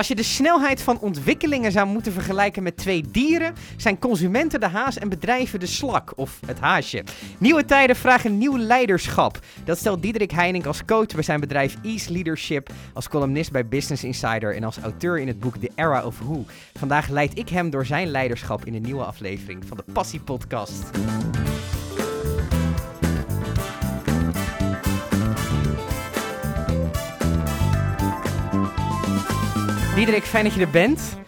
Als je de snelheid van ontwikkelingen zou moeten vergelijken met twee dieren, zijn consumenten de haas en bedrijven de slak of het haasje. Nieuwe tijden vragen nieuw leiderschap. Dat stelt Diederik Heining als coach bij zijn bedrijf Ease Leadership, als columnist bij Business Insider en als auteur in het boek The Era of Who. Vandaag leid ik hem door zijn leiderschap in een nieuwe aflevering van de Passie Podcast. Diederik, fijn dat je er bent.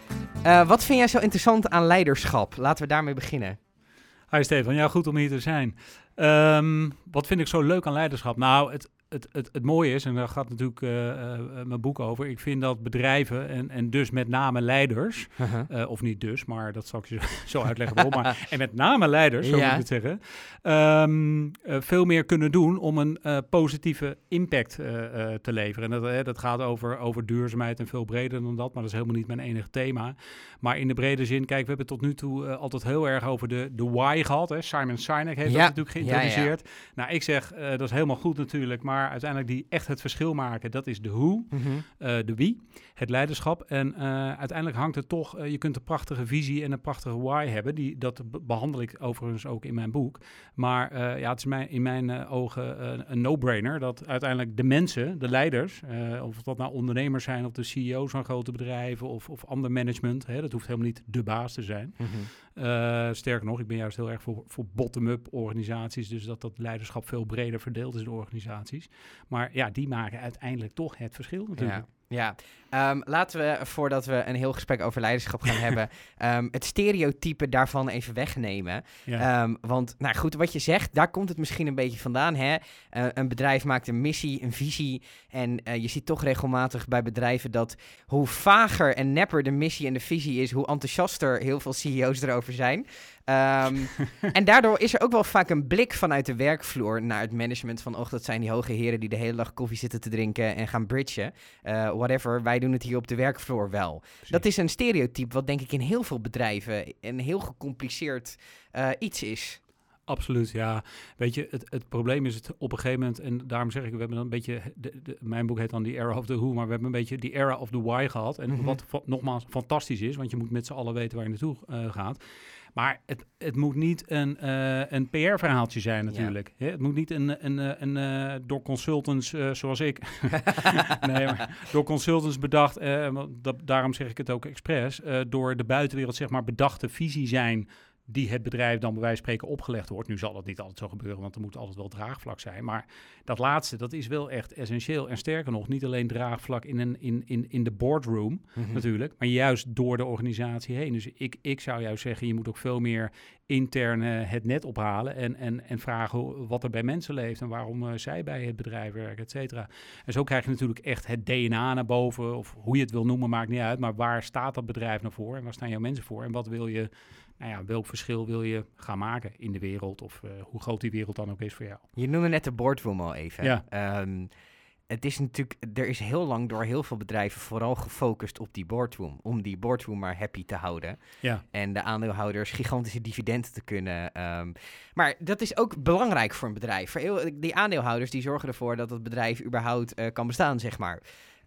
Uh, wat vind jij zo interessant aan leiderschap? Laten we daarmee beginnen. Hi Stefan, ja goed om hier te zijn. Um, wat vind ik zo leuk aan leiderschap? Nou, het, het, het, het mooie is, en daar gaat natuurlijk uh, uh, mijn boek over, ik vind dat bedrijven en, en dus met name leiders, uh, of niet dus, maar dat zal ik je zo uitleggen waarom, maar, en met name leiders, zo ja. moet ik het zeggen, um, veel meer kunnen doen om een positieve impact te leveren. En dat, dat gaat over, over duurzaamheid en veel breder dan dat, maar dat is helemaal niet mijn enige thema. Maar in de brede zin, kijk, we hebben tot nu toe altijd heel erg over de, de why gehad. Hè? Simon Sinek heeft ja. dat natuurlijk geïntroduceerd. Ja, nou, ik zeg, dat is helemaal goed natuurlijk, maar uiteindelijk die echt het verschil maken, dat is de hoe, mm -hmm. uh, de wie, het leiderschap. En uh, uiteindelijk hangt het toch, uh, je kunt een prachtige visie en een prachtige why hebben. Die, dat behandel ik overigens ook in mijn boek. Maar ja, het is mijn, in mijn ogen een no-brainer dat uiteindelijk de mensen, de leiders, of dat nou ondernemers zijn of de CEO's van grote bedrijven of, of ander management, hè, dat hoeft helemaal niet de baas te zijn. Mm -hmm. Uh, sterker nog, ik ben juist heel erg voor, voor bottom-up organisaties. Dus dat dat leiderschap veel breder verdeeld is in organisaties. Maar ja, die maken uiteindelijk toch het verschil natuurlijk. Ja. Ja, um, laten we voordat we een heel gesprek over leiderschap gaan hebben, um, het stereotype daarvan even wegnemen. Ja. Um, want, nou goed, wat je zegt, daar komt het misschien een beetje vandaan. Hè? Uh, een bedrijf maakt een missie, een visie. En uh, je ziet toch regelmatig bij bedrijven dat hoe vager en nepper de missie en de visie is, hoe enthousiaster heel veel CEO's erover zijn. Um, en daardoor is er ook wel vaak een blik vanuit de werkvloer naar het management van, oh, dat zijn die hoge heren die de hele dag koffie zitten te drinken en gaan bridgen. Uh, whatever, wij doen het hier op de werkvloer wel. Precies. Dat is een stereotype wat denk ik in heel veel bedrijven een heel gecompliceerd uh, iets is. Absoluut, ja. Weet je, het, het probleem is het op een gegeven moment, en daarom zeg ik, we hebben dan een beetje, de, de, mijn boek heet dan The Era of the Who, maar we hebben een beetje die Era of the Why gehad. En mm -hmm. wat nogmaals fantastisch is, want je moet met z'n allen weten waar je naartoe uh, gaat. Maar het, het moet niet een, uh, een PR-verhaaltje zijn natuurlijk. Ja. Het moet niet een, een, een, een uh, door consultants uh, zoals ik, nee, maar door consultants bedacht, dat, daarom zeg ik het ook expres, door de buitenwereld zeg maar bedachte visie zijn die het bedrijf dan bij wijze van spreken opgelegd wordt. Nu zal dat niet altijd zo gebeuren, want er moet altijd wel draagvlak zijn. Maar dat laatste, dat is wel echt essentieel. En sterker nog, niet alleen draagvlak in, een, in, in, in de boardroom mm -hmm. natuurlijk, maar juist door de organisatie heen. Dus ik, ik zou juist zeggen, je moet ook veel meer intern uh, het net ophalen en, en, en vragen wat er bij mensen leeft en waarom uh, zij bij het bedrijf werken, et cetera. En zo krijg je natuurlijk echt het DNA naar boven, of hoe je het wil noemen, maakt niet uit. Maar waar staat dat bedrijf nou voor en waar staan jouw mensen voor en wat wil je nou ja, welk verschil wil je gaan maken in de wereld of uh, hoe groot die wereld dan ook is voor jou. Je noemde net de boardroom al even. Ja. Um, het is natuurlijk, er is heel lang door heel veel bedrijven vooral gefocust op die boardroom. Om die boardroom maar happy te houden. Ja. En de aandeelhouders gigantische dividenden te kunnen. Um, maar dat is ook belangrijk voor een bedrijf. Voor heel, die aandeelhouders die zorgen ervoor dat het bedrijf überhaupt uh, kan bestaan, zeg maar.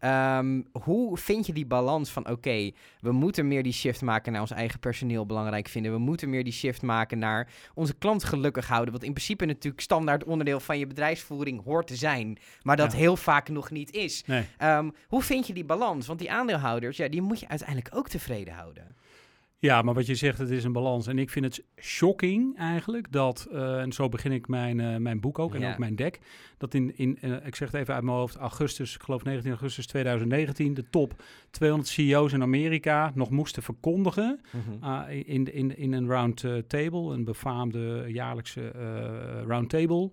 Um, hoe vind je die balans van, oké, okay, we moeten meer die shift maken naar ons eigen personeel belangrijk vinden. We moeten meer die shift maken naar onze klant gelukkig houden. Wat in principe natuurlijk standaard onderdeel van je bedrijfsvoering hoort te zijn. Maar dat ja. heel vaak nog niet is. Nee. Um, hoe vind je die balans? Want die aandeelhouders, ja, die moet je uiteindelijk ook tevreden houden. Ja, maar wat je zegt, het is een balans. En ik vind het shocking eigenlijk dat, uh, en zo begin ik mijn, uh, mijn boek ook en ja. ook mijn deck, dat in, in uh, ik zeg het even uit mijn hoofd, augustus, ik geloof 19 augustus 2019, de top 200 CEO's in Amerika nog moesten verkondigen mm -hmm. in, in, in een round table, een befaamde jaarlijkse round table.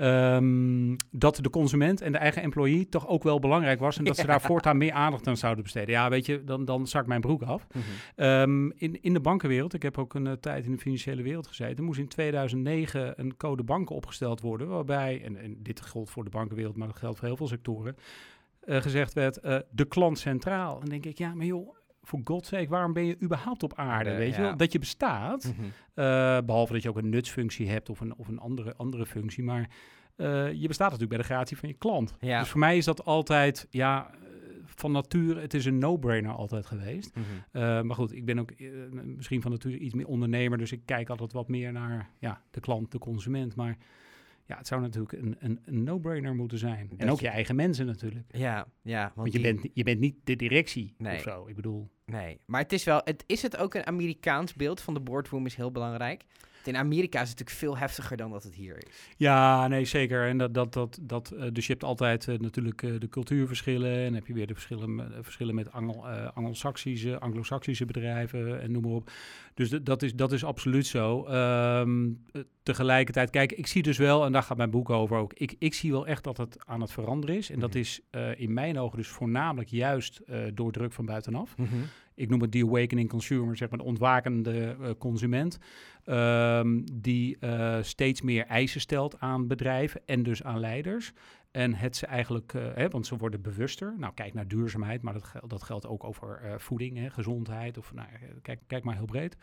Um, dat de consument en de eigen employee toch ook wel belangrijk was. En dat ze daar voortaan meer aandacht aan zouden besteden. Ja, weet je, dan, dan zak mijn broek af. Mm -hmm. um, in, in de bankenwereld, ik heb ook een uh, tijd in de financiële wereld gezeten, moest in 2009 een code banken opgesteld worden. Waarbij, en, en dit geldt voor de bankenwereld, maar dat geldt voor heel veel sectoren, uh, gezegd werd: uh, de klant centraal. En denk ik, ja, maar joh voor godsake, waarom ben je überhaupt op aarde? weet je wel? Dat je bestaat, mm -hmm. uh, behalve dat je ook een nutsfunctie hebt of een, of een andere, andere functie. Maar uh, je bestaat natuurlijk bij de gratie van je klant. Ja. Dus voor mij is dat altijd, ja, van nature, het is een no-brainer altijd geweest. Mhm. maar goed, ik ben ook misschien van nature iets meer ondernemer, dus ik kijk altijd wat meer naar ja, de klant, de consument. Maar ja, het zou natuurlijk een, een, een no-brainer moeten zijn. en ook je eigen mensen natuurlijk. Ja, ja. Want, je, bent, je bent niet de directie nee. of zo. Ik bedoel... Nee, maar het is wel... Het, is het ook een Amerikaans beeld van de boardroom is heel belangrijk? In Amerika is het natuurlijk veel heftiger dan dat het hier is. Ja, nee, zeker. En dat, dat, dat, dat, uh, dus je hebt altijd uh, natuurlijk uh, de cultuurverschillen. En heb je weer de verschillen, verschillen met Anglo, Anglo-Saxische, Anglo-Saxische bedrijven en noem maar op. Dus dat, is, dat is absoluut zo. Um, tegelijkertijd, kijk, ik zie dus wel, en daar gaat mijn boek over ook. Ik, ik zie wel echt dat het aan het veranderen is. En dat mhm. is in mijn ogen dus voornamelijk juist door druk van buitenaf. Mm ik noem het die awakening consumer, zeg maar de ontwakende uh, consument, um, die uh, steeds meer eisen stelt aan bedrijven en dus aan leiders. En het ze eigenlijk, uh, hè, want ze worden bewuster. Nou, kijk naar duurzaamheid, maar dat, dat geldt ook over voeding, hè, gezondheid, of nou, kijk, kijk maar heel breed.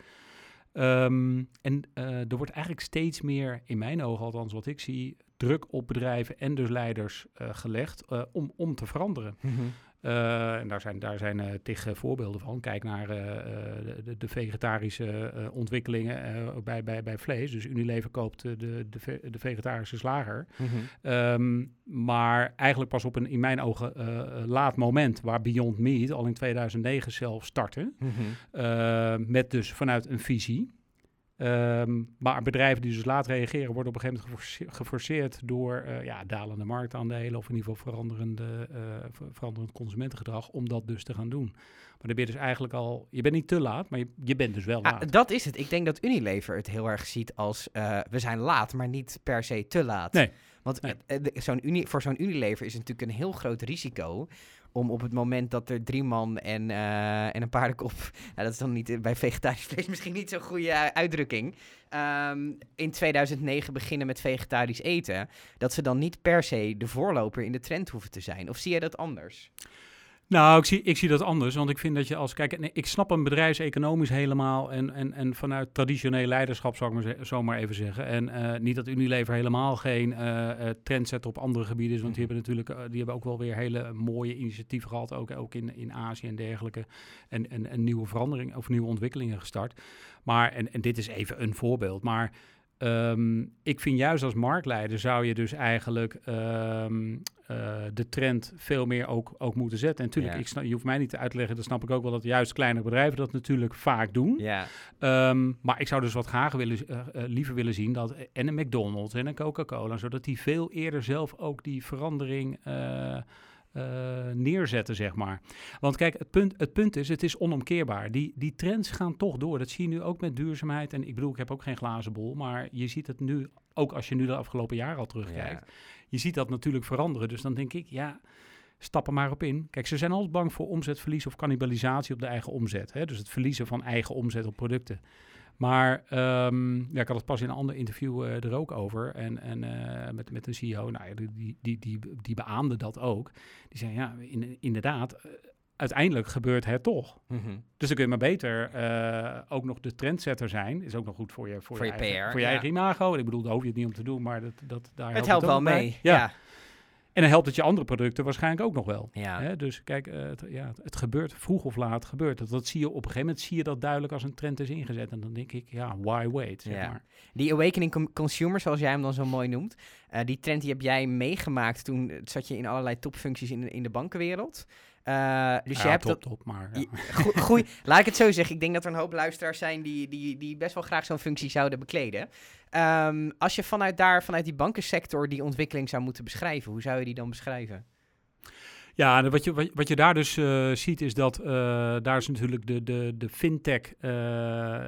Um, en er wordt eigenlijk steeds meer, in mijn ogen althans wat ik zie, druk op bedrijven en dus leiders gelegd om, om te veranderen. Mm uh, en daar zijn, daar zijn uh, tig voorbeelden van. Kijk naar de, de, vegetarische ontwikkelingen bij, bij, bij vlees. Dus Unilever koopt de, de, de vegetarische slager. Mhm. um, maar eigenlijk pas op een, in mijn ogen, laat moment... waar Beyond Meat al in 2009 zelf startte. Mm met dus vanuit een visie... Ehm, maar bedrijven die dus laat reageren, worden op een gegeven moment geforceerd door uh, ja, dalende marktaandelen of in ieder geval veranderende, uh, veranderend consumentengedrag om dat dus te gaan doen. Maar dan ben je dus eigenlijk al, je bent niet te laat, maar je, je bent dus wel ah, laat. dat is het. Ik denk dat Unilever het heel erg ziet als uh, we zijn laat, maar niet per se te laat. Nee. Want zo'n voor zo'n Unilever is het natuurlijk een heel groot risico om op het moment dat er drie man en, uh, en een paardenkop... Nou, dat is dan niet bij vegetarisch vlees misschien niet zo'n goede uh, uitdrukking. Um, in 2009 beginnen met vegetarisch eten. Dat ze dan niet per se de voorloper in de trend hoeven te zijn. Of zie jij dat anders? Nou, ik zie, ik zie dat anders, want ik vind dat je als... Kijk, nee, ik snap een bedrijfseconomisch helemaal en, en, en vanuit traditioneel leiderschap, zou ik maar zo maar even zeggen. En uh, niet dat Unilever helemaal geen uh, trend zet op andere gebieden is, want die mhm. hebben natuurlijk die hebben ook wel weer hele mooie initiatieven gehad, ook, ook in, in Azië en dergelijke. En, en, en nieuwe veranderingen of nieuwe ontwikkelingen gestart. Maar, en, en dit is even een voorbeeld, maar... Um, ik vind juist als marktleider zou je dus eigenlijk um, uh, de trend veel meer ook, ook moeten zetten. En natuurlijk, ik snap, je hoeft mij niet uit te leggen, dat snap ik ook wel, dat juist kleine bedrijven dat natuurlijk vaak doen. Ja. Um, maar ik zou dus wat graag willen, uh, uh, liever willen zien dat en een McDonald's en een Coca-Cola, zodat die veel eerder zelf ook die verandering uh, neerzetten, zeg maar. Want kijk, het punt, het punt is, het is onomkeerbaar. Die, die trends gaan toch door. Dat zie je nu ook met duurzaamheid. En ik bedoel, ik heb ook geen glazen bol, maar je ziet het nu, ook als je nu de afgelopen jaren al terugkijkt, je ziet dat natuurlijk veranderen. Dus dan denk ik, ja, stap er maar op in. Kijk, ze zijn altijd bang voor omzetverlies of cannibalisatie op de eigen omzet. Hè? Dus het verliezen van eigen omzet op producten. Maar um, ja, ik had het pas in een ander interview uh, er ook over. En, en uh, met, met een CEO, nou, die, die, die, die beaamde dat ook. Die zei, ja, in, inderdaad, uh, uiteindelijk gebeurt het toch. Mm -hmm. Dus dan kun je maar beter ook nog de trendsetter zijn. Is ook nog goed voor je, voor, voor je, je, eigen, PR, voor je ja. eigen imago. Ik bedoel, daar hoef je het niet om te doen, maar dat, dat, daar het helpt, het wel mee. ja. ja. En dan helpt het je andere producten waarschijnlijk ook nog wel. Ja. Hè? Dus kijk, uh, het, ja, het gebeurt vroeg of laat gebeurt. Dat, dat zie je op een gegeven moment zie je dat duidelijk als een trend is ingezet. En dan denk ik, ja, why wait? Zeg ja. maar. Die awakening consumer, zoals jij hem dan zo mooi noemt, uh, die trend die heb jij meegemaakt toen zat je in allerlei topfuncties in, in de bankenwereld. Uh, dus je hebt top, dat. Top, maar. Ja. laat ik het zo zeggen. Ik denk dat er een hoop luisteraars zijn die, die, die best wel graag zo'n functie zouden bekleden. Um, als je vanuit daar, vanuit die bankensector, die ontwikkeling zou moeten beschrijven, hoe zou je die dan beschrijven? Ja, wat je, wat, je daar dus uh, ziet is dat uh, daar is natuurlijk de, de, de fintech, uh,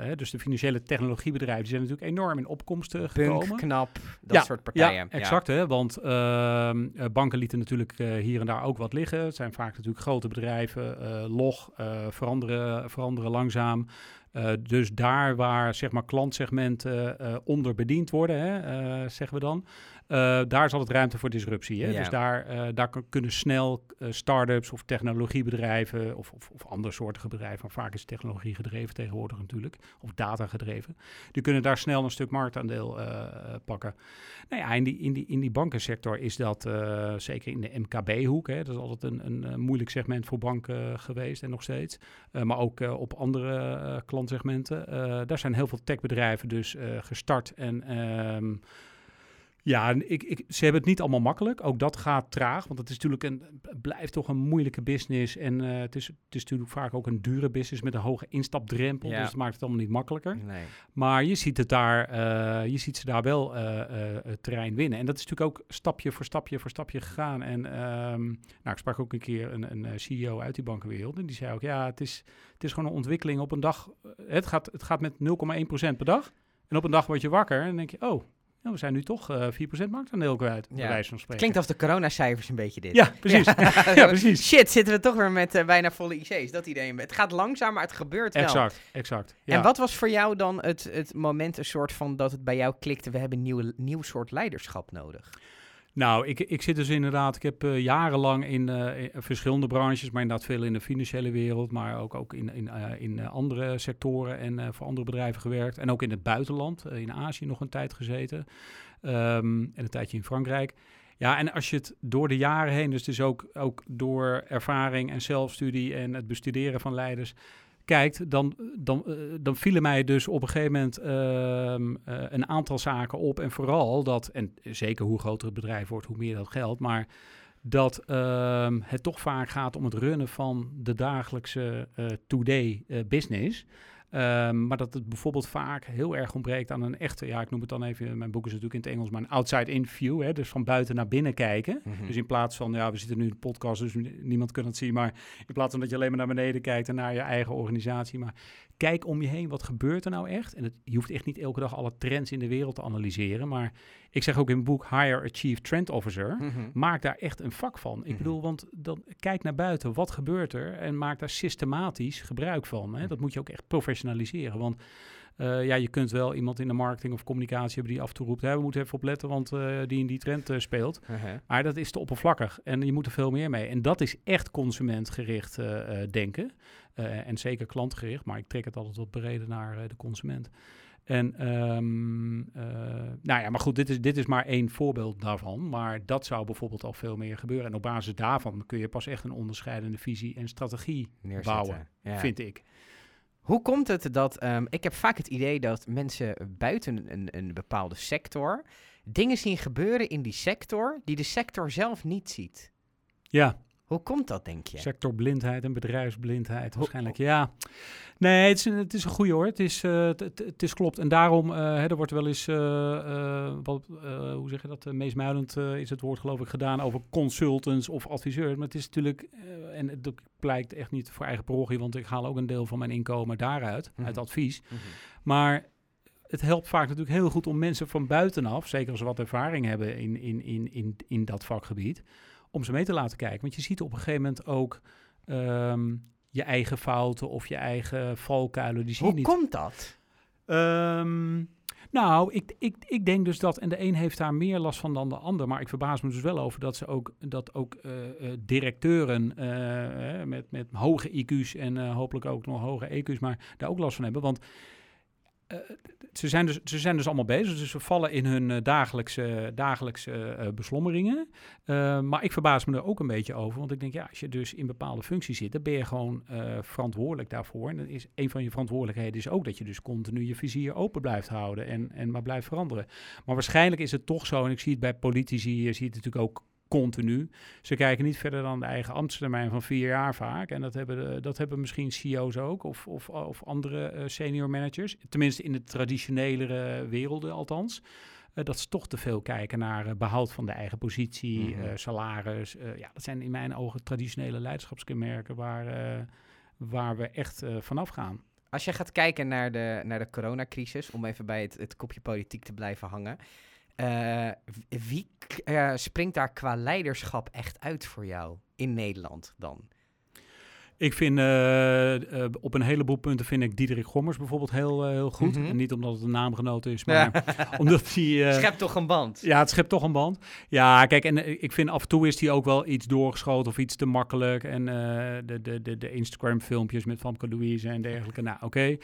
hè, dus de financiële technologiebedrijven, die zijn natuurlijk enorm in opkomst gekomen. Punk, knap, dat ja, soort partijen. Ja, exact. Hè, want ehm, banken lieten natuurlijk hier en daar ook wat liggen. Het zijn vaak natuurlijk grote bedrijven, log, veranderen, veranderen langzaam. Uh, dus daar waar zeg maar, klantsegmenten uh, onder bediend worden, hè, uh, zeggen we dan, Uh, daar zal het ruimte voor disruptie. Hè? Dus daar, daar kunnen snel start-ups of technologiebedrijven of, of, of andere soorten bedrijven, maar vaak is technologie gedreven tegenwoordig natuurlijk, of data gedreven, die kunnen daar snel een stuk marktaandeel pakken. Nou ja, in die, in die, in die bankensector is dat zeker in de MKB-hoek, dat is altijd een, een, moeilijk segment voor banken geweest en nog steeds, maar ook op andere klantsegmenten. daar zijn heel veel techbedrijven dus gestart en ehm, ja, ik, ik, ze hebben het niet allemaal makkelijk. Ook dat gaat traag, want het is natuurlijk een, blijft toch een moeilijke business. En uh, het, is, het is natuurlijk vaak ook een dure business met een hoge instapdrempel. Ja. Dus het maakt het allemaal niet makkelijker. Nee. Maar je ziet, het daar, uh, je ziet ze daar wel uh, het terrein winnen. En dat is natuurlijk ook stapje voor stapje voor stapje gegaan. En um, nou, ik sprak ook een keer een, een CEO uit die bankenwereld. En die zei ook, ja, het is, het is gewoon een ontwikkeling op een dag. Het gaat, het gaat met 0,1% per dag. En op een dag word je wakker en denk je, oh, nou, we zijn nu toch uh, eh, 4% marktaandeel kwijt, ja. wijze van spreken. Klinkt als de coronacijfers een beetje dit. Ja, precies. Ja. precies. Shit, zitten we toch weer met uh, bijna volle IC's. Dat idee. Het gaat langzaam, maar het gebeurt wel. Exact, exact. Ja. En wat was voor jou dan het, het moment een soort van dat het bij jou klikte, we hebben een nieuw, nieuw soort leiderschap nodig? Nou, ik, ik zit dus inderdaad, ik heb uh, jarenlang in, uh, in, verschillende branches, maar inderdaad veel in de financiële wereld, maar ook, ook in, in, uh, in andere sectoren en voor andere bedrijven gewerkt. En ook in het buitenland, in Azië nog een tijd gezeten um, en een tijdje in Frankrijk. Ja, en als je het door de jaren heen, dus, dus ook, ook door ervaring en zelfstudie en het bestuderen van leiders, kijkt, dan, dan, uh, dan vielen mij dus op een gegeven moment uh, uh, een aantal zaken op. En vooral dat, en zeker hoe groter het bedrijf wordt, hoe meer dat geldt, maar dat ehm, het toch vaak gaat om het runnen van de dagelijkse uh, today business. Um, maar dat het bijvoorbeeld vaak heel erg ontbreekt aan een echte, ja, ik noem het dan even, mijn boek is natuurlijk in het Engels, maar een outside-in view. Hè, dus van buiten naar binnen kijken. Mm -hmm. Dus in plaats van, ja, we zitten nu in de podcast, dus niemand kan het zien. Maar in plaats van dat je alleen maar naar beneden kijkt en naar je eigen organisatie. Maar kijk om je heen, wat gebeurt er nou echt? En het, je hoeft echt niet elke dag alle trends in de wereld te analyseren. Maar ik zeg ook in mijn boek Hire a Chief Trend Officer. Mm -hmm. Maak daar echt een vak van. Ik mm -hmm. bedoel, want dan kijk naar buiten, wat gebeurt er? En maak daar systematisch gebruik van. Hè? Dat moet je ook echt professionaliseren. Want uh, ja, je kunt wel iemand in de marketing of communicatie hebben die af en toe roept... Hè, we moeten even opletten, want uh, die in die trend uh, speelt. -huh. Maar dat is te oppervlakkig en je moet er veel meer mee. En dat is echt consumentgericht denken. en zeker klantgericht, maar ik trek het altijd wat breder naar de consument. En um, uh, nou ja, maar goed, dit is, dit is maar één voorbeeld daarvan. Maar dat zou bijvoorbeeld al veel meer gebeuren. En op basis daarvan kun je pas echt een onderscheidende visie en strategie Neerzetten. bouwen, ja. vind ik. Hoe komt het dat, um, ik heb vaak het idee dat mensen buiten een, een bepaalde sector dingen zien gebeuren in die sector die de sector zelf niet ziet? Ja. Hoe komt dat, denk je? Sectorblindheid en bedrijfsblindheid waarschijnlijk. Ja, nee, het is, het is een goede hoor. Het is, uh, het, het, is klopt. En daarom, uh, hè, er wordt wel eens, uh, wat, hoe zeg je dat, meesmuilend is het woord geloof ik gedaan over consultants of adviseurs. Maar het is natuurlijk, en dat blijkt echt niet voor eigen parochie, want ik haal ook een deel van mijn inkomen daaruit, uit advies. Mm -hmm. Maar het helpt vaak natuurlijk heel goed om mensen van buitenaf, zeker als ze wat ervaring hebben in, in, in, in, in dat vakgebied om ze mee te laten kijken. Want je ziet op een gegeven moment ook um, je eigen fouten of je eigen valkuilen. Die zie Hoe je niet. komt dat? Um, nou, ik, ik, ik denk dus dat, en de een heeft daar meer last van dan de ander, maar ik verbaas me dus wel over dat ze ook, dat ook uh, uh, directeuren uh, met, met hoge IQ's en hopelijk ook nog hoge EQ's, maar daar ook last van hebben. Want ze, zijn dus, ze zijn dus allemaal bezig, dus ze vallen in hun uh, dagelijkse, dagelijkse uh, beslommeringen. maar ik verbaas me er ook een beetje over, want ik denk, ja, als je dus in bepaalde functies zit, dan ben je gewoon verantwoordelijk daarvoor. En is een van je verantwoordelijkheden is ook dat je dus continu je vizier open blijft houden en, en maar blijft veranderen. Maar waarschijnlijk is het toch zo, en ik zie het bij politici, je ziet het natuurlijk ook continu. Ze kijken niet verder dan de eigen ambtstermijn van vier jaar vaak. En dat hebben, de, dat hebben misschien CEO's ook of, of, of andere uh, senior managers. Tenminste in de traditionelere werelden althans. Uh, dat ze toch te veel kijken naar uh, behoud van de eigen positie, mm -hmm. salaris. ja, dat zijn in mijn ogen traditionele leiderschapskenmerken waar, waar we echt vanaf gaan. Als je gaat kijken naar de, naar de coronacrisis, om even bij het, het kopje politiek te blijven hangen. Uh, wie uh, springt daar qua leiderschap echt uit voor jou in Nederland dan? Ik vind uh, uh, op een heleboel punten vind ik Diederik Gommers bijvoorbeeld heel, uh, heel goed. Mm -hmm. En niet omdat het een naamgenoot is, maar omdat hij... schept toch een band. Ja, het schept toch een band. Ja, kijk, en ik vind af en toe is hij ook wel iets doorgeschoten of iets te makkelijk. En de, de, de, de Instagram filmpjes met Famke Louise en dergelijke. Nou, oké. Okay.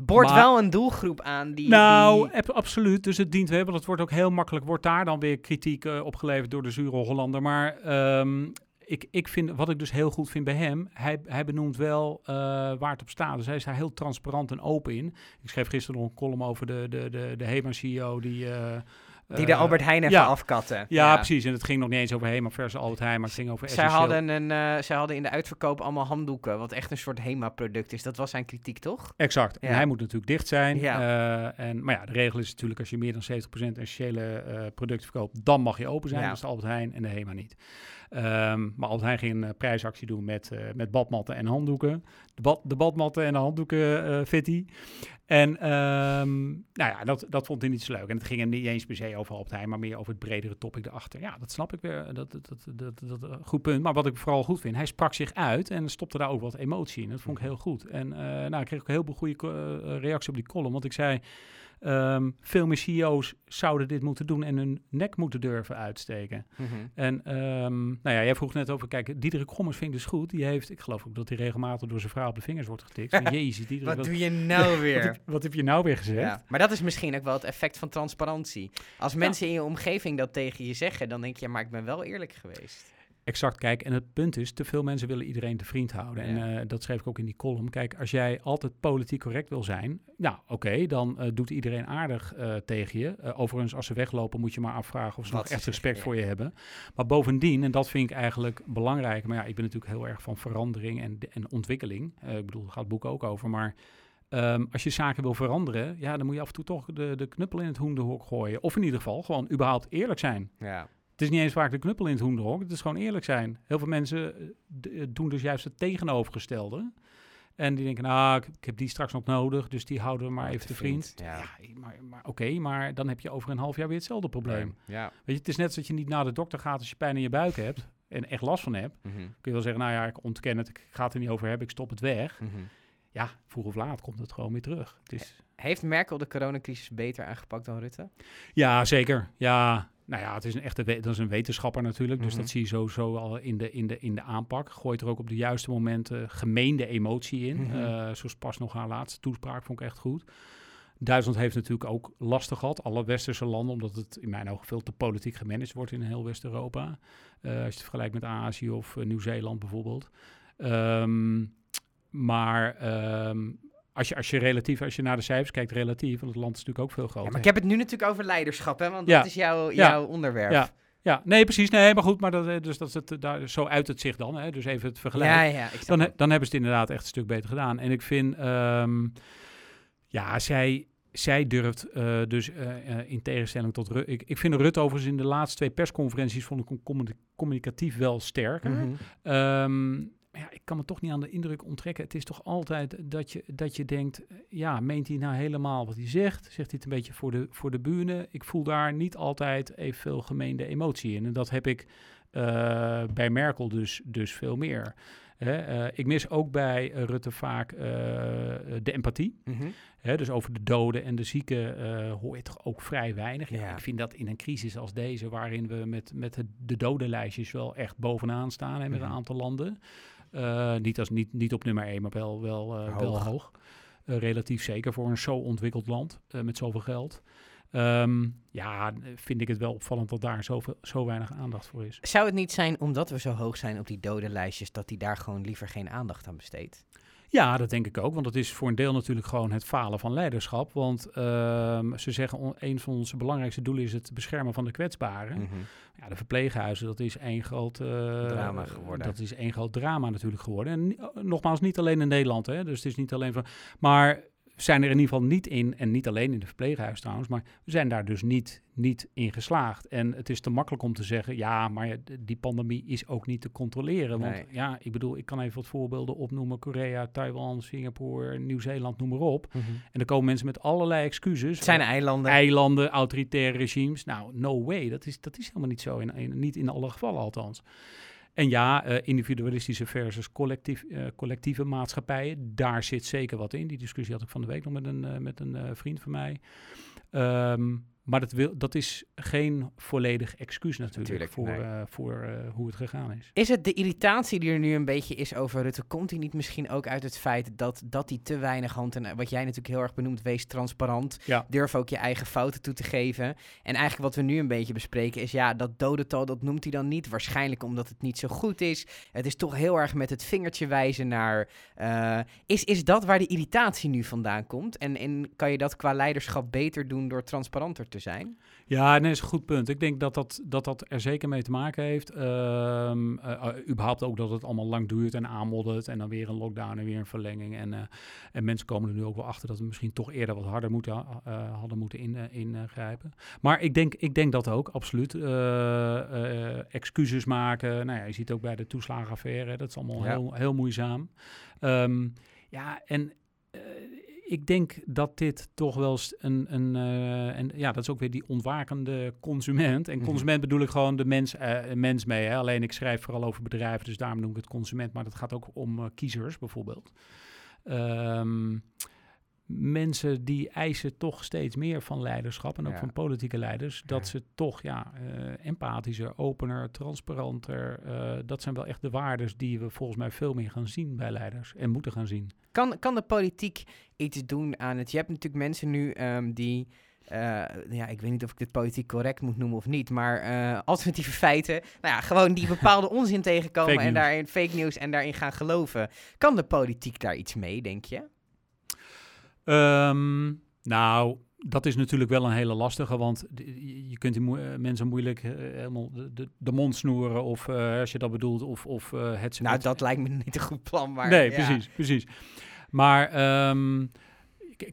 Boort wel een doelgroep aan die... Nou, die... absoluut. Dus het dient wel, want het wordt ook heel makkelijk... wordt daar dan weer kritiek uh, opgeleverd door de zure Hollander. Maar um, ik, ik vind, wat ik dus heel goed vind bij hem... hij, hij benoemt wel uh, waar het op staat. Dus hij is daar heel transparant en open in. Ik schreef gisteren nog een column over de, de, de, de HEMA-CEO... die uh, die de Albert Heijn even ja. afkatten. Ja, precies. En het ging nog niet eens over Hema versus Albert Heijn, maar het ging over zij hadden, een, uh, zij hadden in de uitverkoop allemaal handdoeken, wat echt een soort Hema-product is. Dat was zijn kritiek, toch? Exact. En hij moet natuurlijk dicht zijn. Ja. Uh, en, maar ja, de regel is natuurlijk als je meer dan 70% essentiële producten verkoopt, dan mag je open zijn. Dat is de Albert Heijn en de Hema niet. Um, maar Albert Heijn ging een prijsactie doen met, met badmatten en handdoeken. De, bad, de badmatten en de handdoeken fitty. En um, nou ja, dat, dat vond hij niet zo leuk. En het ging hem niet eens per se over Albert maar meer over het bredere topic erachter. Ja, dat snap ik weer. Dat, dat, dat, dat, dat, goed punt. Maar wat ik vooral goed vind, hij sprak zich uit en stopte daar ook wat emotie in. Dat vond ik heel goed. En uh, nou, ik kreeg ook een heel veel goede uh, reactie op die column. Want ik zei, Um, veel meer CEO's zouden dit moeten doen en hun nek moeten durven uitsteken. Mm -hmm. En um, nou ja, jij vroeg net over, kijk, Diederik Gommers vind ik dus goed. Die heeft, ik geloof ook dat hij regelmatig door zijn vrouw op de vingers wordt getikt. Van, Jezus, Diederik, wat, wat, doe je nou weer? wat, heb, wat, heb, je nou weer gezegd? Ja, maar dat is misschien ook wel het effect van transparantie. Als mensen ja. in je omgeving dat tegen je zeggen, dan denk je, maar ik ben wel eerlijk geweest. Exact, kijk, en het punt is, te veel mensen willen iedereen te vriend houden. Ja. En uh, dat schreef ik ook in die column. Kijk, als jij altijd politiek correct wil zijn, nou oké, okay, dan uh, doet iedereen aardig uh, tegen je. overigens, als ze weglopen, moet je maar afvragen of ze nog echt respect ja. voor je hebben. Maar bovendien, en dat vind ik eigenlijk belangrijk, maar ja, ik ben natuurlijk heel erg van verandering en, en ontwikkeling. ik bedoel, daar gaat het boek ook over, maar... Um, als je zaken wil veranderen, ja, dan moet je af en toe toch de, de knuppel in het hoenderhok gooien. Of in ieder geval gewoon überhaupt eerlijk zijn. Ja. Het is niet eens vaak de knuppel in het hoenderhok. Het is gewoon eerlijk zijn. Heel veel mensen uh, doen dus juist het tegenovergestelde. En die denken, nou, ik, ik, heb die straks nog nodig, dus die houden we maar even te vriend. vriend. Ja. ja. maar, maar oké, okay, maar dan heb je over een half jaar weer hetzelfde probleem. Ja. Weet je, het is net dat je niet naar de dokter gaat als je pijn in je buik hebt en echt last van hebt. Mm -hmm. Kun je wel zeggen, nou ja, ik ontken het, ik ga het er niet over hebben, ik stop het weg. Mm -hmm. Ja, vroeg of laat komt het gewoon weer terug. Het is... Heeft Merkel de coronacrisis beter aangepakt dan Rutte? Ja, zeker. Ja, nou ja, het is een echte dat is een wetenschapper natuurlijk. Dus mm -hmm. dat zie je sowieso al in de, in, de, in de aanpak. Gooit er ook op de juiste momenten gemeende emotie in. Mm -hmm. uh, zoals pas nog haar laatste toespraak vond ik echt goed. Duitsland heeft natuurlijk ook lastig gehad, alle westerse landen, omdat het in mijn ogen veel te politiek gemanaged wordt in heel West-Europa. Uh, als je het vergelijkt met Azië of uh, Nieuw-Zeeland bijvoorbeeld. Um, maar um, als je, als je relatief, als je naar de cijfers kijkt, relatief, want het land is natuurlijk ook veel groter. Ja, maar ik heb het nu natuurlijk over leiderschap, hè, want ja. dat is jouw, jouw onderwerp. Ja. Ja, nee, precies. Nee, maar goed, maar dat, dus dat is het, daar, zo uit het zich dan. Hè, dus even het vergelijken. Ja, ja, dan, dan hebben ze het inderdaad echt een stuk beter gedaan. En ik vind, um, ja, zij, zij durft uh, dus uh, uh, in tegenstelling tot Rutte. Ik, ik vind Rutte overigens in de laatste twee persconferenties vond ik communicatief wel sterker. Mm -hmm. um, ja, ik kan me toch niet aan de indruk onttrekken. Het is toch altijd dat je, dat je denkt, ja, meent hij nou helemaal wat hij zegt? Zegt hij het een beetje voor de, voor de bühne? Ik voel daar niet altijd evenveel gemeende emotie in. En dat heb ik uh, bij Merkel dus, dus veel meer. Hè, uh, ik mis ook bij Rutte vaak de empathie. Mm -hmm. Hè, dus over de doden en de zieken hoor je toch ook vrij weinig. Ja, ja. Ik vind dat in een crisis als deze, waarin we met, met de, de dodenlijstjes wel echt bovenaan staan, hè, met mm -hmm. een aantal landen. Uh, niet, als, niet, niet op nummer 1, maar wel, wel, uh, hoog. wel hoog. Uh, relatief zeker voor een zo ontwikkeld land met zoveel geld. Um, ja, vind ik het wel opvallend dat daar zoveel, zo weinig aandacht voor is. Zou het niet zijn omdat we zo hoog zijn op die dodenlijstjes, dat hij daar gewoon liever geen aandacht aan besteedt? Ja, dat denk ik ook. Want dat is voor een deel natuurlijk gewoon het falen van leiderschap. Want uh, ze zeggen, een van onze belangrijkste doelen is het beschermen van de kwetsbaren. Mm -hmm. Ja, de verpleeghuizen, dat is één groot uh, drama geworden. Dat is één groot drama natuurlijk geworden. En nogmaals, niet alleen in Nederland. Hè, dus het is niet alleen van. Maar zijn er in ieder geval niet in, en niet alleen in de verpleeghuis trouwens, maar we zijn daar dus niet, niet in geslaagd. En het is te makkelijk om te zeggen, ja, maar die pandemie is ook niet te controleren. Want nee. ja, ik bedoel, ik kan even wat voorbeelden opnoemen. Korea, Taiwan, Singapore, Nieuw-Zeeland, noem maar op. Mm -hmm. En dan komen mensen met allerlei excuses. Het zijn eilanden. Eilanden, autoritaire regimes. Nou, no way. Dat is, dat is helemaal niet zo, in, in, niet in alle gevallen althans. En ja, individualistische versus collectief, collectieve maatschappijen, daar zit zeker wat in. Die discussie had ik van de week nog met een, met een vriend van mij. Um, maar dat, wil, dat is geen volledig excuus natuurlijk, voor, uh, voor uh, hoe het gegaan is. Is het de irritatie die er nu een beetje is over Rutte, komt die niet misschien ook uit het feit dat, dat hij te weinig hand en wat jij natuurlijk heel erg benoemt, wees transparant, ja. durf ook je eigen fouten toe te geven. En eigenlijk wat we nu een beetje bespreken is, ja, dat dodental, dat noemt hij dan niet, waarschijnlijk omdat het niet zo goed is. Het is toch heel erg met het vingertje wijzen naar, uh, is, is dat waar de irritatie nu vandaan komt? En, en kan je dat qua leiderschap beter doen door transparanter te zijn? Ja, nee, is een goed punt. Ik denk dat dat, dat, dat er zeker mee te maken heeft. Um, uh, überhaupt ook dat het allemaal lang duurt en aanmoddert. En dan weer een lockdown en weer een verlenging. En, uh, en mensen komen er nu ook wel achter dat we misschien toch eerder wat harder moeten, uh, hadden moeten ingrijpen. In, maar ik denk, ik denk dat ook, absoluut. excuses maken. Nou ja, je ziet ook bij de toeslagenaffaire. Dat is allemaal heel, heel moeizaam. Um, ja, en ik denk dat dit toch wel een, een uh, en ja, dat is ook weer die ontwakende consument. En mhm. consument bedoel ik gewoon de mens, uh, mens mee. Hè? Alleen ik schrijf vooral over bedrijven, dus daarom noem ik het consument. Maar dat gaat ook om uh, kiezers bijvoorbeeld. Um, mensen die eisen toch steeds meer van leiderschap en ook van politieke leiders. Dat ze toch ja, uh, empathischer, opener, transparanter. Uh, dat zijn wel echt de waarden die we volgens mij veel meer gaan zien bij leiders en moeten gaan zien. Kan, kan de politiek iets doen aan het? Je hebt natuurlijk mensen nu um, die. Uh, ja, ik weet niet of ik dit politiek correct moet noemen of niet, maar uh, alternatieve feiten, nou ja, gewoon die bepaalde onzin tegenkomen en daarin fake news en daarin gaan geloven. Kan de politiek daar iets mee, denk je? Um, nou, dat is natuurlijk wel een hele lastige, want je kunt die eh, mensen moeilijk uh, helemaal de, de, mond snoeren of uh, als je dat bedoelt, of, of het... Nou, dat lijkt me niet een goed plan, maar... Nee, precies, precies. Maar um,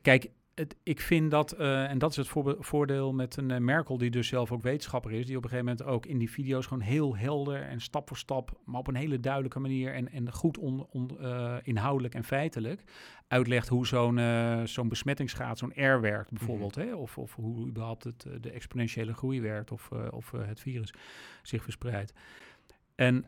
kijk, het, ik vind dat, uh, en dat is het voordeel met een uh, Merkel, die dus zelf ook wetenschapper is, die op een gegeven moment ook in die video's gewoon heel helder en stap voor stap, maar op een hele duidelijke manier en, en goed on, on, uh, inhoudelijk en feitelijk uitlegt hoe zo'n zo'n besmettingsgraad, zo'n R werkt bijvoorbeeld, mm -hmm. hè? Of, of hoe überhaupt het, de exponentiële groei werkt of, of het virus zich verspreidt. En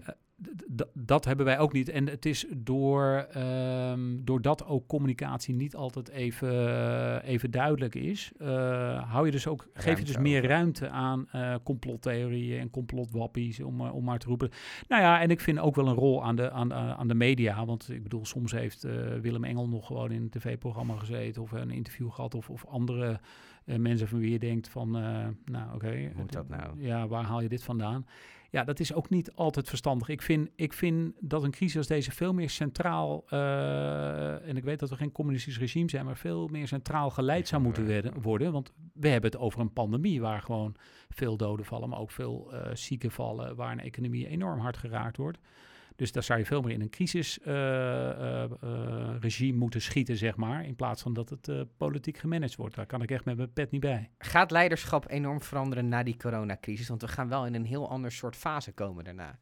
dat hebben wij ook niet. En het is door, um, doordat ook communicatie niet altijd even, uh, even duidelijk is, uh, hou je dus ook, geef je dus meer ruimte aan uh, complottheorieën en complotwappies, om, om maar te roepen. Nou ja, en ik vind ook wel een rol aan de, aan, aan de media. Want ik bedoel, soms heeft Willem Engel nog gewoon in een tv-programma gezeten of een interview gehad of, of andere mensen van wie je denkt van, nou oké, okay, moet dat nou? Ja, waar haal je dit vandaan? Ja, dat is ook niet altijd verstandig. Ik vind, ik vind dat een crisis als deze veel meer centraal, uh, en ik weet dat we geen communistisch regime zijn, maar veel meer centraal geleid zou moeten werden, worden. Want we hebben het over een pandemie waar gewoon veel doden vallen, maar ook veel uh, zieken vallen, waar een economie enorm hard geraakt wordt. Dus daar zou je veel meer in een crisisregime uh, uh, moeten schieten, zeg maar. In plaats van dat het politiek gemanaged wordt. Daar kan ik echt met mijn pet niet bij. Gaat leiderschap enorm veranderen na die coronacrisis? Want we gaan wel in een heel ander soort fase komen daarna.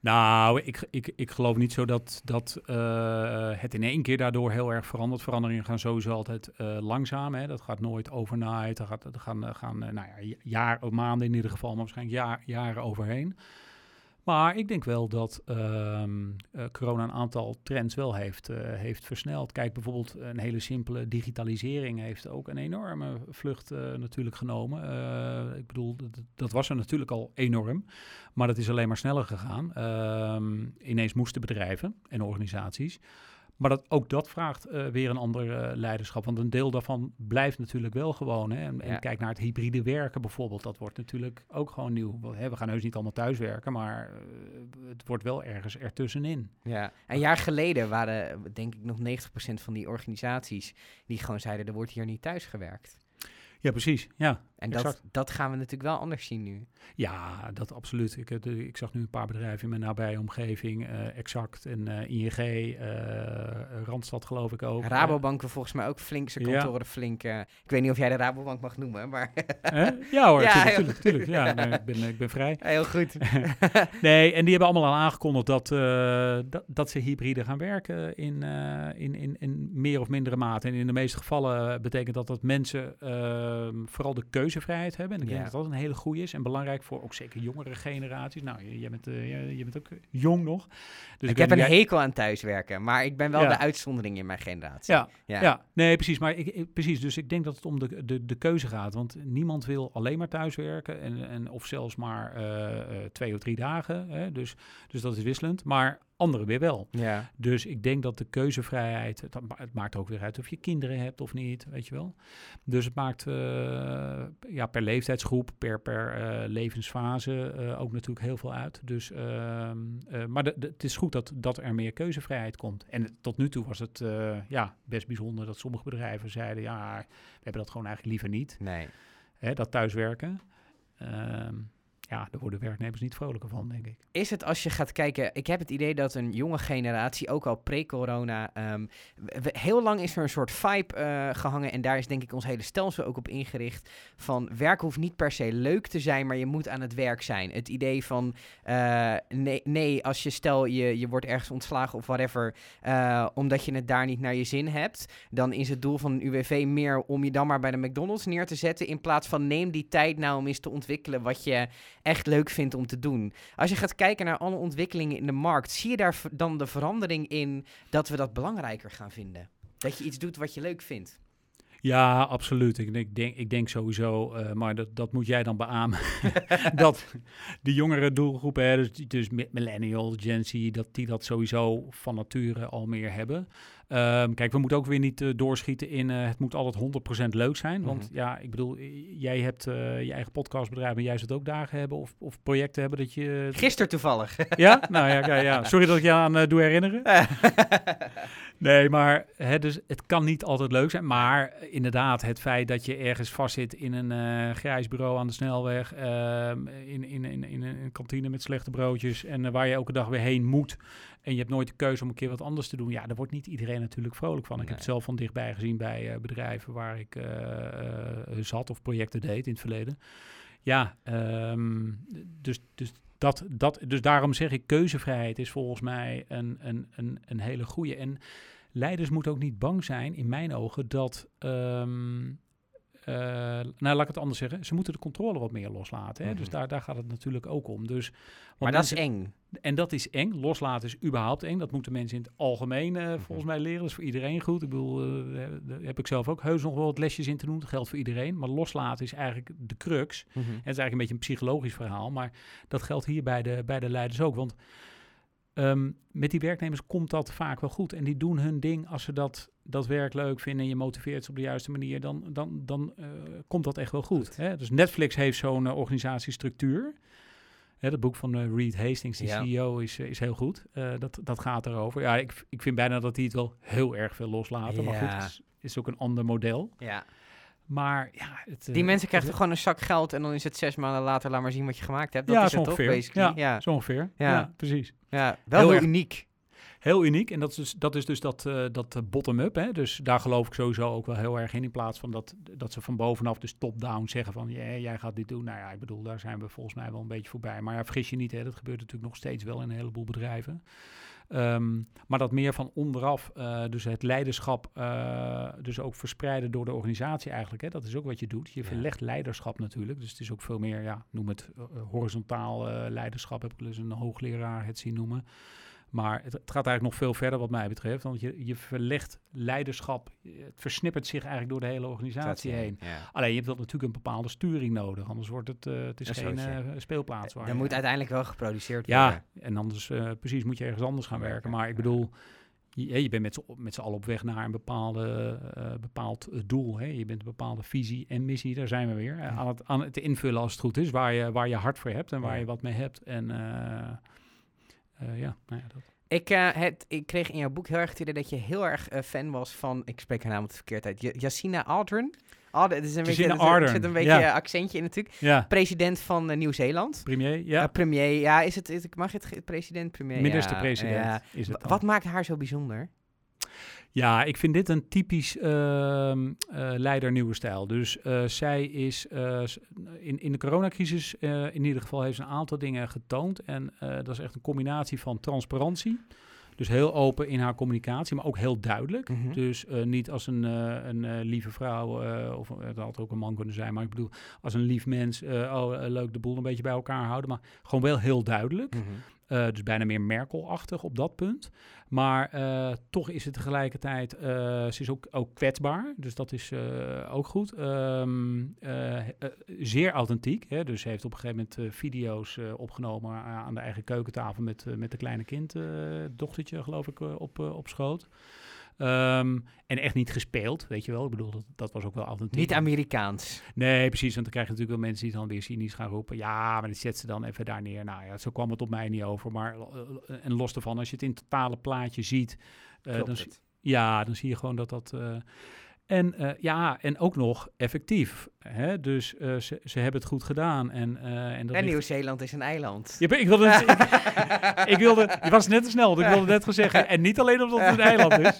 Nou, ik, ik, ik geloof niet zo dat, dat uh, het in één keer daardoor heel erg verandert. Veranderingen gaan sowieso altijd uh, langzaam. Hè. Dat gaat nooit overnight. Dat, gaat, dat gaan, gaan nou ja, jaar, maanden in ieder geval, maar waarschijnlijk jaar, jaren overheen. Maar ik denk wel dat uh, corona een aantal trends wel heeft, uh, heeft versneld. Kijk, bijvoorbeeld een hele simpele digitalisering heeft ook een enorme vlucht uh, natuurlijk genomen. ik bedoel, dat was er natuurlijk al enorm, maar dat is alleen maar sneller gegaan. Ehm, ineens moesten bedrijven en organisaties maar dat, ook dat vraagt uh, weer een ander uh, leiderschap. Want een deel daarvan blijft natuurlijk wel gewoon. Hè. En, en, kijk naar het hybride werken bijvoorbeeld. Dat wordt natuurlijk ook gewoon nieuw. We, we gaan heus niet allemaal thuiswerken, maar uh, het wordt wel ergens ertussenin. Ja, een jaar geleden waren denk ik nog 90% van die organisaties die gewoon zeiden, er wordt hier niet thuis gewerkt. Ja, precies. Ja, en dat, dat gaan we natuurlijk wel anders zien nu. Ja, dat absoluut. Ik, ik zag nu een paar bedrijven in mijn nabije omgeving. Uh, Exact en uh, ING, uh, Randstad geloof ik ook. Rabobank volgens mij ook flink zijn kantoren ja. flink... ik weet niet of jij de Rabobank mag noemen, maar... ja hoor, ja, tuurlijk, tuurlijk, Ja, nee, ik, ben, ik ben vrij. Heel goed. nee, en die hebben allemaal al aangekondigd dat, dat, dat, ze hybride gaan werken in, in, in, in meer of mindere mate. En in de meeste gevallen betekent dat dat mensen vooral de keuze keuzevrijheid hebben. En ik denk dat dat een hele goede is en belangrijk voor ook zeker jongere generaties. Nou, jij bent, uh, jij bent ook jong nog. Dus ik, heb een hekel aan thuiswerken, maar ik ben wel de uitzondering in mijn generatie. Ja, ja. ja. nee, precies. Maar ik, precies, dus ik denk dat het om de, de, de keuze gaat. Want niemand wil alleen maar thuiswerken en, en of zelfs maar twee of drie dagen. Hè? Dus, dus dat is wisselend. Maar anderen weer wel. Ja. Dus ik denk dat de keuzevrijheid, het, het, maakt ook weer uit of je kinderen hebt of niet, weet je wel. Dus het maakt uh, ja, per leeftijdsgroep, per, per uh, levensfase uh, ook natuurlijk heel veel uit. Dus, ehm, maar de, de, het is goed dat, dat er meer keuzevrijheid komt. En tot nu toe was het ja, best bijzonder dat sommige bedrijven zeiden, ja, we hebben dat gewoon eigenlijk liever niet. Nee. Hè, dat thuiswerken. Ehm, ja, daar worden werknemers niet vrolijker van, denk ik. Is het als je gaat kijken, ik heb het idee dat een jonge generatie, ook al pre-corona, um, heel lang is er een soort vibe uh, gehangen en daar is denk ik ons hele stelsel ook op ingericht van werk hoeft niet per se leuk te zijn, maar je moet aan het werk zijn. Het idee van uh, nee, nee, als je stel je, je wordt ergens ontslagen of whatever, uh, omdat je het daar niet naar je zin hebt, dan is het doel van een UWV meer om je dan maar bij de McDonald's neer te zetten in plaats van neem die tijd nou om eens te ontwikkelen wat je echt leuk vindt om te doen. Als je gaat kijken naar alle ontwikkelingen in de markt, zie je daar dan de verandering in dat we dat belangrijker gaan vinden? Dat je iets doet wat je leuk vindt. Ja, absoluut. Ik denk, ik denk sowieso, uh, maar dat, dat moet jij dan beamen, dat de jongere doelgroepen, hè, dus, dus millennials, Gen Z, dat die dat sowieso van nature al meer hebben. Um, kijk, we moeten ook weer niet uh, doorschieten in uh, het moet altijd 100% leuk zijn. Want mm -hmm. ja, ik bedoel, jij hebt uh, je eigen podcastbedrijf en jij zult ook dagen hebben of, of projecten hebben dat je... Gisteren toevallig. ja? Nou ja, ja, ja. sorry dat ik je aan doe herinneren. nee, maar hè, dus het kan niet altijd leuk zijn. Maar inderdaad, het feit dat je ergens vastzit in een grijs bureau aan de snelweg, ehm, in, in, in, in, een kantine met slechte broodjes en waar je elke dag weer heen moet en je hebt nooit de keuze om een keer wat anders te doen. Ja, daar wordt niet iedereen natuurlijk vrolijk van. Ik heb het zelf van dichtbij gezien bij uh, bedrijven waar ik uh, uh, zat of projecten deed in het verleden. Ja, um, dus, dus, dat, dat, dus daarom zeg ik, keuzevrijheid is volgens mij een, een, een, een hele goede. En leiders moeten ook niet bang zijn, in mijn ogen, dat um, uh, nou, laat ik het anders zeggen. Ze moeten de controle wat meer loslaten. Hè? Dus mhm. daar, daar gaat het natuurlijk ook om. Dus, maar dat is eng. En dat is eng. Loslaten is überhaupt eng. Dat moeten mensen in het algemeen uh, volgens mij leren. Dat is voor iedereen goed. Ik bedoel, uh, daar heb ik zelf ook heus nog wel wat lesjes in te doen. Dat geldt voor iedereen. Maar loslaten is eigenlijk de crux. Mm -hmm. Het is eigenlijk een beetje een psychologisch verhaal. Maar dat geldt hier bij de, bij de leiders ook. Want Um, met die werknemers komt dat vaak wel goed. En die doen hun ding als ze dat, dat werk leuk vinden en je motiveert ze op de juiste manier, dan, dan, dan uh, komt dat echt wel goed. goed. Hè? Dus Netflix heeft zo'n uh, organisatiestructuur. Hè, dat boek van uh, Reed Hastings, de ja. CEO, is, is heel goed. dat, dat gaat erover. Ja, ik, ik vind bijna dat die het wel heel erg veel loslaten. Ja. Maar goed, is, is ook een ander model. Ja. Maar ja, het, die mensen krijgen gewoon een zak geld en dan is het zes maanden later, laat maar zien wat je gemaakt hebt. Dat ja, is het ongeveer. toch, Ja, ja. zo ongeveer. Ja, ja precies. Ja, wel heel, uniek. Heel uniek. En dat is dus dat, is dus dat, uh, dat bottom-up. Dus daar geloof ik sowieso ook wel heel erg in. In plaats van dat, dat ze van bovenaf, dus top-down, zeggen van yeah, jij gaat dit doen. Nou ja, ik bedoel, daar zijn we volgens mij wel een beetje voorbij. Maar ja, vergis je niet, hè, dat gebeurt natuurlijk nog steeds wel in een heleboel bedrijven. Um, maar dat meer van onderaf, uh, dus het leiderschap, uh, dus ook verspreiden door de organisatie eigenlijk. Hè, dat is ook wat je doet. Je verlegt leiderschap natuurlijk. Dus het is ook veel meer, ja, noem het uh, horizontaal leiderschap. Heb ik dus een hoogleraar het zien noemen. Maar het, het, gaat eigenlijk nog veel verder wat mij betreft. Want je, je verlegt leiderschap, het versnippert zich eigenlijk door de hele organisatie heen. Ja. Alleen je hebt dat natuurlijk een bepaalde sturing nodig. Anders wordt het, uh, het is geen uh, speelplaats. Waar, moet uiteindelijk wel geproduceerd worden. Ja, en anders uh, precies moet je ergens anders gaan werken. Maar ik bedoel, je, je bent met z'n allen op weg naar een bepaalde, bepaald doel. Hè? Je bent een bepaalde visie en missie, daar zijn we weer. Aan, het, aan het invullen als het goed is, waar je, waar je hart voor hebt en waar je wat mee hebt. En uh, ja, nou ja, dat. Ik, uh, het, ik kreeg in jouw boek heel erg het idee dat je heel erg uh, fan was van, ik spreek haar naam de verkeerd uit, Jacina Aldrin. Oh, het is een beetje, er zit een beetje ja. accentje in natuurlijk. Ja. President van uh, Nieuw-Zeeland. Premier, ja. premier, ja, is het, is, mag het president, premier? Minister-president ja, is het Wat maakt haar zo bijzonder? Ja, ik vind dit een typisch uh, uh, leider nieuwe stijl. Dus uh, zij is uh, in, in de coronacrisis in ieder geval heeft ze een aantal dingen getoond. En dat is echt een combinatie van transparantie. Dus heel open in haar communicatie, maar ook heel duidelijk. Mhm. Dus niet als een, een lieve vrouw, of het had ook een man kunnen zijn, maar ik bedoel, als een lief mens, oh, leuk de boel een beetje bij elkaar houden, maar gewoon wel heel duidelijk. Mhm. Uh, dus bijna meer Merkel-achtig op dat punt. Maar uh, toch is het tegelijkertijd, uh, ze is ook, ook kwetsbaar, dus dat is ook goed. Um, zeer authentiek, hè? dus ze heeft op een gegeven moment video's opgenomen aan de eigen keukentafel met, met de kleine kind, dochtertje geloof ik, op, op schoot. Ehm, en echt niet gespeeld, weet je wel. Ik bedoel, dat, dat was ook wel authentiek. Niet Amerikaans. Nee, precies. Want dan krijg je natuurlijk wel mensen die dan weer cynisch gaan roepen. Ja, maar dat zet ze dan even daar neer. Nou ja, zo kwam het op mij niet over. Maar uh, en los daarvan, als je het in het totale plaatje ziet... Uh, dan, ja, dan zie je gewoon dat dat... Uh, en uh, ja, en ook nog effectief. Hè? Dus uh, ze, ze hebben het goed gedaan. En, uh, en, en Nieuw-Zeeland is een eiland. Ja, ik wilde het, ik, ik, wilde, je was net te snel, ik wilde net zeggen. En niet alleen omdat het een eiland is.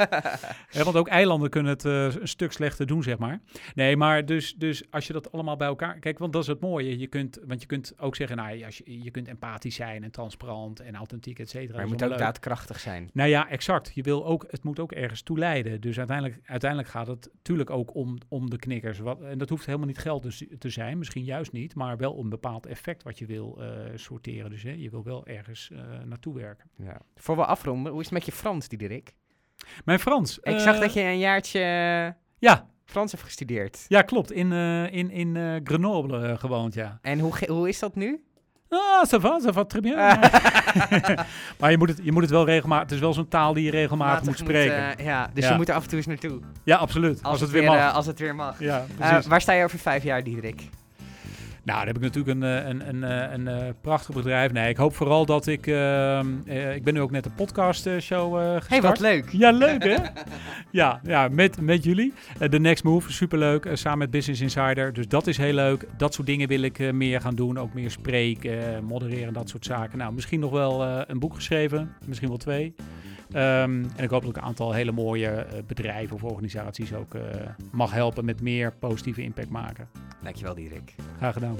Hè, want ook eilanden kunnen het een stuk slechter doen, zeg maar. Nee, maar dus, dus als je dat allemaal bij elkaar... Kijk, want dat is het mooie. Je kunt, want je kunt ook zeggen, nou, als je, je kunt empathisch zijn en transparant en authentiek, et cetera. Maar je moet ook daadkrachtig zijn. Nou ja, exact. Je wil ook, het moet ook ergens toe leiden. Dus uiteindelijk, uiteindelijk gaat het natuurlijk ook om, om de knikkers. Wat, en dat hoeft helemaal niet geld dus te zijn, misschien juist niet, maar wel een bepaald effect wat je wil uh, sorteren. Dus hè, je wil wel ergens uh, naartoe werken. Ja. Voor we afronden, hoe is het met je Frans, Diederik? Mijn Frans? Ik zag dat je een jaartje ja. Frans hebt gestudeerd. Ja, klopt. In, in, in Grenoble gewoond, ja. En hoe, hoe is dat nu? Ah, ça va, ça va très bien. maar je moet, het, je moet het wel regelmatig... Het is wel zo'n taal die je regelmatig moet spreken. Moet, uh, ja, dus je moet er af en toe eens naartoe. Ja, absoluut. Als, als het, weer, weer mag. Uh, als het weer mag. Ja, uh, waar sta je over vijf jaar, Diederik? Nou, dan heb ik natuurlijk een, eh, een, een, eh, een, een, prachtig bedrijf. Nee, ik hoop vooral dat ik... Uh, ik ben nu ook net een podcast show gestart. hey, wat leuk. Ja, leuk hè? ja, ja met, met jullie. The Next Move, superleuk. samen met Business Insider. Dus dat is heel leuk. Dat soort dingen wil ik meer gaan doen. Ook meer spreken, modereren, dat soort zaken. Nou, misschien nog wel een boek geschreven. Misschien wel twee. Um, en ik hoop dat ik een aantal hele mooie uh, bedrijven of organisaties ook uh, mag helpen met meer positieve impact maken. Dankjewel, Dirk. Graag gedaan.